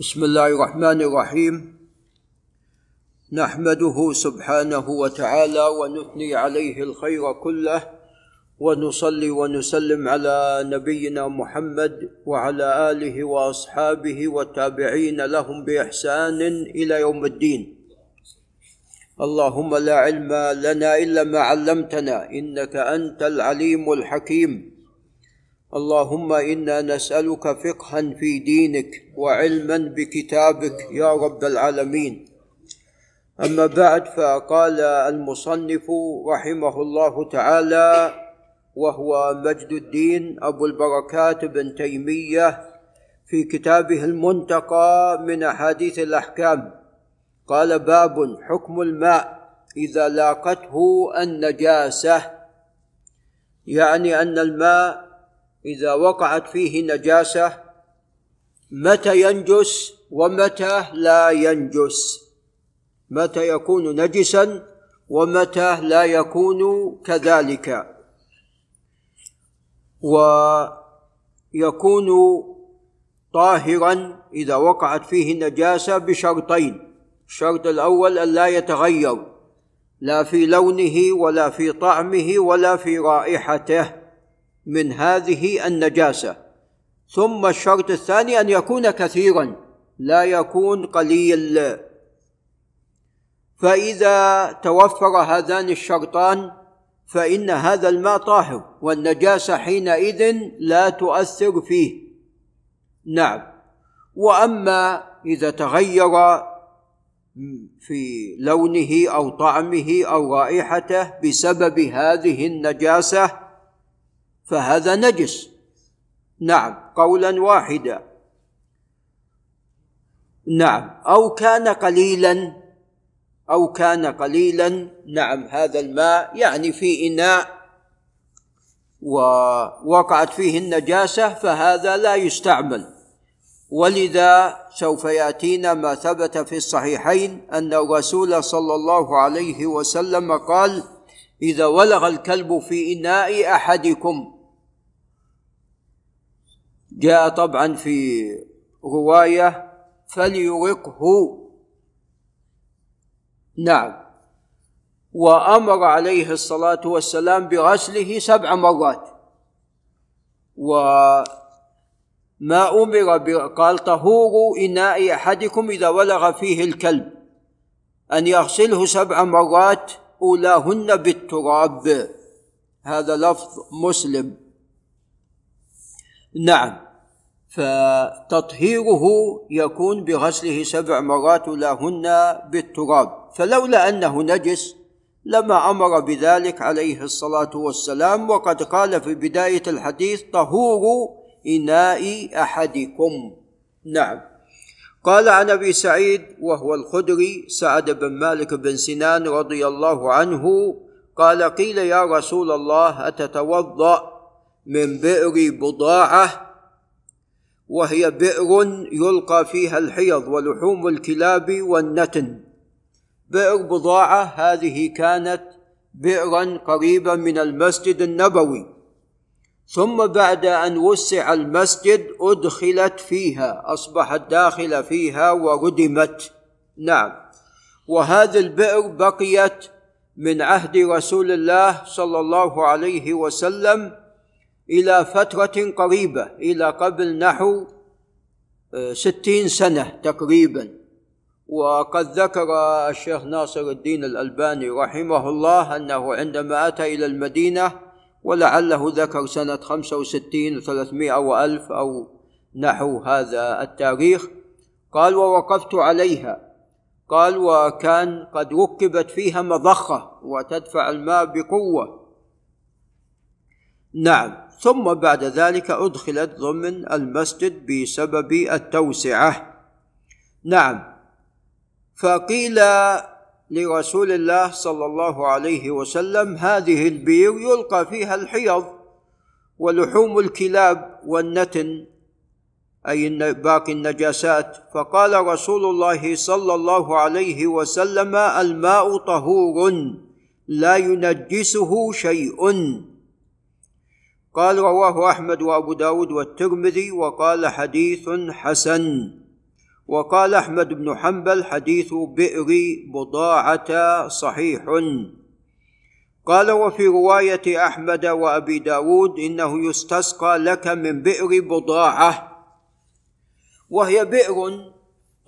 بسم الله الرحمن الرحيم. نحمده سبحانه وتعالى ونثني عليه الخير كله ونصلي ونسلم على نبينا محمد وعلى آله وأصحابه والتابعين لهم بإحسان إلى يوم الدين. اللهم لا علم لنا إلا ما علمتنا إنك أنت العليم الحكيم. اللهم إنا نسألك فقها في دينك وعلما بكتابك يا رب العالمين. أما بعد فقال المصنف رحمه الله تعالى وهو مجد الدين أبو البركات بن تيمية في كتابه المنتقى من أحاديث الأحكام. قال باب حكم الماء إذا لاقته النجاسة يعني أن الماء إذا وقعت فيه نجاسه متى ينجس ومتى لا ينجس؟ متى يكون نجسا ومتى لا يكون كذلك؟ ويكون طاهرا إذا وقعت فيه نجاسه بشرطين. الشرط الأول أن لا يتغير لا في لونه ولا في طعمه ولا في رائحته. من هذه النجاسة. ثم الشرط الثاني أن يكون كثيرا لا يكون قليل فإذا توفر هذان الشرطان فإن هذا الماء طاهر والنجاسة حينئذ لا تؤثر فيه. نعم. وأما إذا تغير في لونه أو طعمه أو رائحته بسبب هذه النجاسة فهذا نجس. نعم قولا واحدا. نعم أو كان قليلا أو كان قليلا. نعم هذا الماء يعني في إناء ووقعت فيه النجاسة فهذا لا يستعمل. ولذا سوف يأتينا ما ثبت في الصحيحين أن الرسول صلى الله عليه وسلم قال إذا ولغ الكلب في إناء أحدكم جاء طبعا في رواية فليرقه. نعم. وأمر عليه الصلاة والسلام بغسله سبع مرات. وما أمر قال طهور إناء أحدكم إذا ولغ فيه الكلب. أن يغسله سبع مرات أولاهن بالتراب. هذا لفظ مسلم. نعم. فتطهيره يكون بغسله سبع مرات لهن بالتراب. فلولا أنه نجس لما أمر بذلك عليه الصلاة والسلام وقد قال في بداية الحديث طهور إناء أحدكم. نعم. قال عن أبي سعيد وهو الخدري سعد بن مالك بن سنان رضي الله عنه قال قيل يا رسول الله أتتوضأ؟ من بئر بضاعة وهي بئر يلقى فيها الحيض ولحوم الكلاب والنتن. بئر بضاعة هذه كانت بئرا قريبا من المسجد النبوي. ثم بعد أن وسع المسجد أدخلت فيها أصبحت داخله فيها وردمت. نعم. وهذه البئر بقيت من عهد رسول الله صلى الله عليه وسلم إلى فترة قريبة إلى قبل نحو آه، ستين سنة تقريبا. وقد ذكر الشيخ ناصر الدين الألباني رحمه الله أنه عندما أتى إلى المدينة ولعله ذكر سنة خمسة وستين وثلاثمائة وألف أو نحو هذا التاريخ قال ووقفت عليها قال وكان قد ركبت فيها مضخة وتدفع الماء بقوة نعم. ثم بعد ذلك أدخلت ضمن المسجد بسبب التوسعة. نعم. فقيل لرسول الله صلى الله عليه وسلم هذه البير يلقى فيها الحيض ولحوم الكلاب والنتن أي باقي النجاسات. فقال رسول الله صلى الله عليه وسلم الماء طهور لا ينجسه شيء. قال رواه أحمد وأبو داود والترمذي وقال حديث حسن. وقال أحمد بن حنبل حديث بئر بضاعة صحيح. قال وفي رواية أحمد وأبي داود إنه يستسقى لك من بئر بضاعة. وهي بئر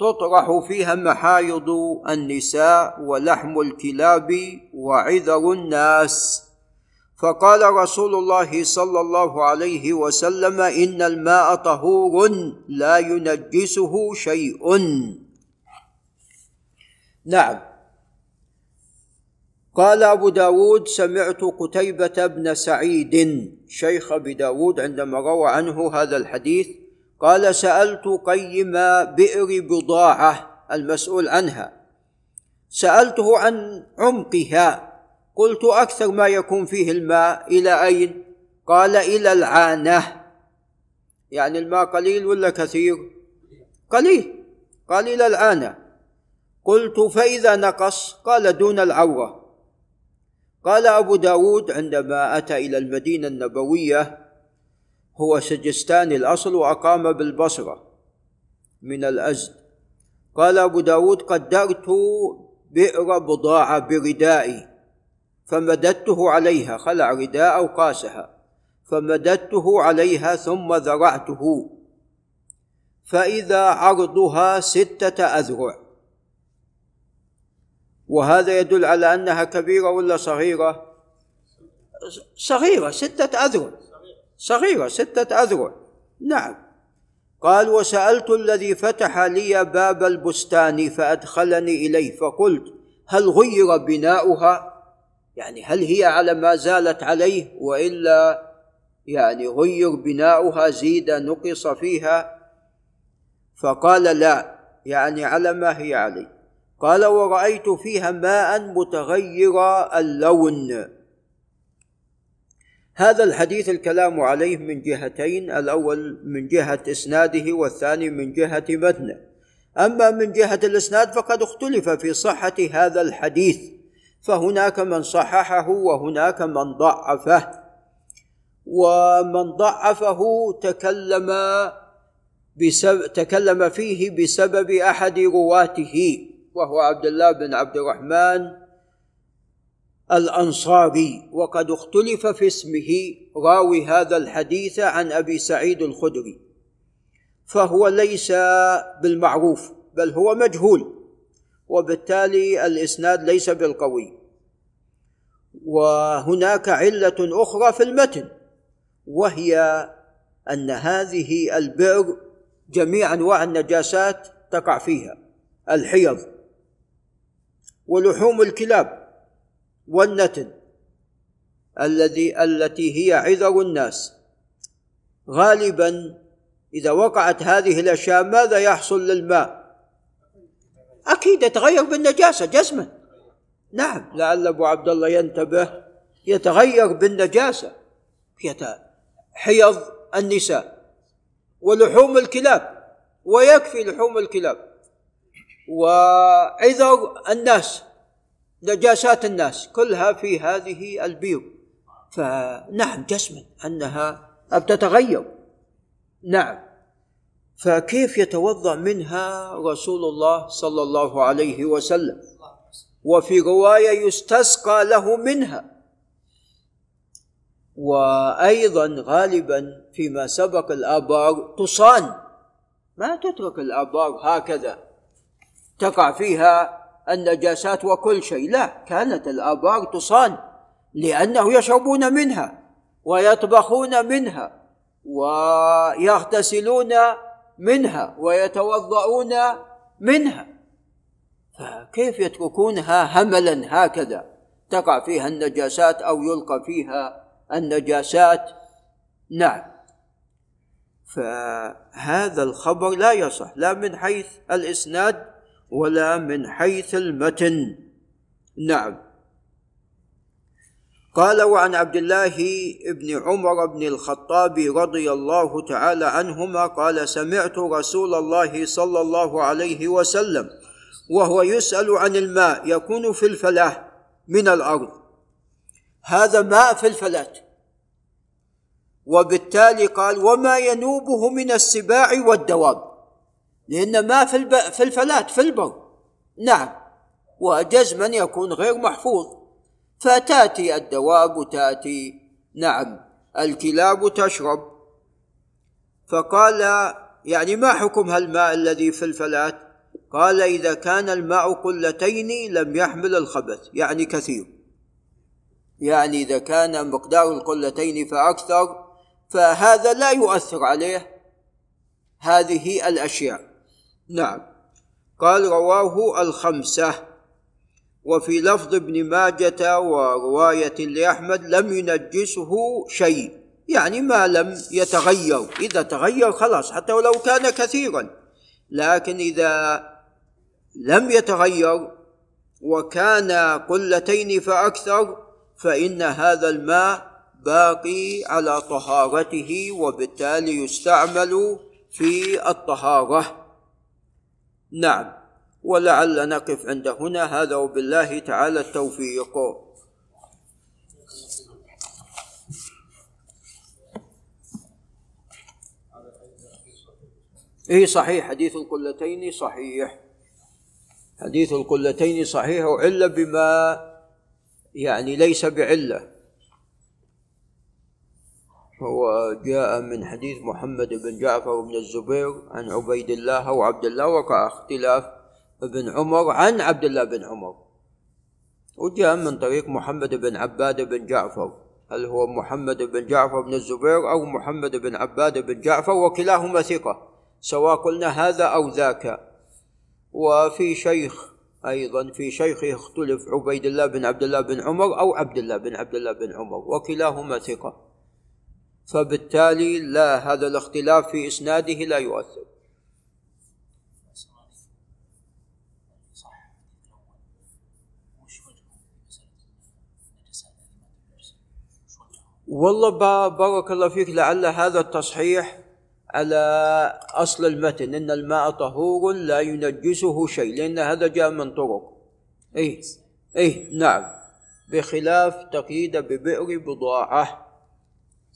تطرح فيها محايض النساء ولحم الكلاب وعذر الناس. فقال رسول الله صلى الله عليه وسلم إن الماء طهور لا ينجسه شيء. نعم. قال أبو داود سمعت قتيبة بن سعيد شيخ أبي داود عندما روى عنه هذا الحديث قال سألت قيم بئر بضاعة المسؤول عنها سألته عن عمقها قلت أكثر ما يكون فيه الماء إلى أين؟ قال إلى العانة. يعني الماء قليل ولا كثير؟ قليل. قال إلى العانة. قلت فإذا نقص؟ قال دون العورة. قال أبو داود عندما أتى إلى المدينة النبوية هو سجستاني الأصل وأقام بالبصرة من الأزد. قال أبو داود قدرت بئر بضاعة بردائي. فمددته عليها خلع رداء وقاسها فمددته عليها ثم ذرعته. فإذا عرضها ستة أذرع. وهذا يدل على أنها كبيرة ولا صغيرة؟ صغيرة ستة أذرع. صغيرة ستة أذرع. نعم. قال وسألت الذي فتح لي باب البستان فأدخلني إليه فقلت هل غير بناؤها؟ يعني هل هي على ما زالت عليه وإلا يعني غير بناؤها زيد نقص فيها؟ فقال لا يعني على ما هي عليه. قال ورأيت فيها ماء متغير اللون. هذا الحديث الكلام عليه من جهتين الأول من جهة إسناده والثاني من جهة متنه. أما من جهة الإسناد فقد اختلف في صحة هذا الحديث. فهناك من صححه وهناك من ضعفه. ومن ضعفه تكلم بسبب تكلم فيه بسبب أحد رواته وهو عبد الله بن عبد الرحمن الأنصاري. وقد اختلف في اسمه راوي هذا الحديث عن أبي سعيد الخدري. فهو ليس بالمعروف بل هو مجهول. وبالتالي الإسناد ليس بالقوي. وهناك علة أخرى في المتن وهي أن هذه البئر جميع انواع النجاسات تقع فيها الحيض ولحوم الكلاب والنتن الذي التي هي عذر الناس. غالبا إذا وقعت هذه الأشياء ماذا يحصل للماء؟ أكيد يتغير بالنجاسة جزما نعم. لعل أبو عبد الله ينتبه يتغير بالنجاسة. حيض النساء ولحوم الكلاب ويكفي لحوم الكلاب. وعذر الناس نجاسات الناس كلها في هذه البيض فنعم جسما أنها تتغير نعم. فكيف يتوضأ منها رسول الله صلى الله عليه وسلم؟ وفي رواية يستسقى له منها. وأيضا غالبا فيما سبق الآبار تصان. ما تترك الآبار هكذا. تقع فيها النجاسات وكل شيء. لا كانت الآبار تصان لأنه يشربون منها ويطبخون منها ويغتسلون منها ويتوضؤون منها. فكيف يتركونها هملا هكذا؟ تقع فيها النجاسات أو يلقى فيها النجاسات؟ نعم. فهذا الخبر لا يصح لا من حيث الإسناد ولا من حيث المتن. نعم. قال وعن عبد الله بن عمر بن الخطاب رضي الله تعالى عنهما قال سمعت رسول الله صلى الله عليه وسلم وهو يسأل عن الماء يكون في الفلاة من الأرض. هذا ماء في الفلاة وبالتالي قال وما ينوبه من السباع والدواب. لأن ما في. في الفلات في البر. نعم. وجزما يكون غير محفوظ. فتأتي الدواب تأتي. نعم الكلاب تشرب. فقال يعني ما حكم هالماء الذي في الفلات؟ قال إذا كان الماء قلتين لم يحمل الخبث يعني كثير. يعني إذا كان مقدار القلتين فأكثر فهذا لا يؤثر عليه. هذه الأشياء. نعم. قال رواه الخمسة. وفي لفظ ابن ماجة ورواية لأحمد لم ينجسه شيء يعني ما لم يتغير. إذا تغير خلاص حتى ولو كان كثيرا. لكن إذا لم يتغير وكان قلتين فأكثر فإن هذا الماء باقي على طهارته وبالتالي يستعمل في الطهارة. نعم. ولعل نقف عند هنا. هذا وبالله تعالى التوفيق. اي صحيح حديث القلتين صحيح. حديث القلتين صحيح وعلة بما يعني ليس بعلة. هو جاء من حديث محمد بن جعفر بن الزبير عن عبيد الله وعبد الله وقع اختلاف ابن عمر عن عبد الله بن عمر. وجاء من طريق محمد بن عباد بن جعفر. هل هو محمد بن جعفر بن الزبير أو محمد بن عباد بن جعفر وكلاهما ثقة؟ سواء قلنا هذا أو ذاك. وفي شيخ أيضا في شيخ يختلف عبيد الله بن عبد الله بن عمر أو عبد الله بن عبد الله بن عمر وكلاهما ثقة. فبالتالي لا هذا الاختلاف في إسناده لا يؤثر. والله بارك الله فيك لعل هذا التصحيح على أصل المتن إن الماء طهور لا ينجسه شيء لأن هذا جاء من طرق. إيه إيه نعم. بخلاف تقييد ببئر بضاعة.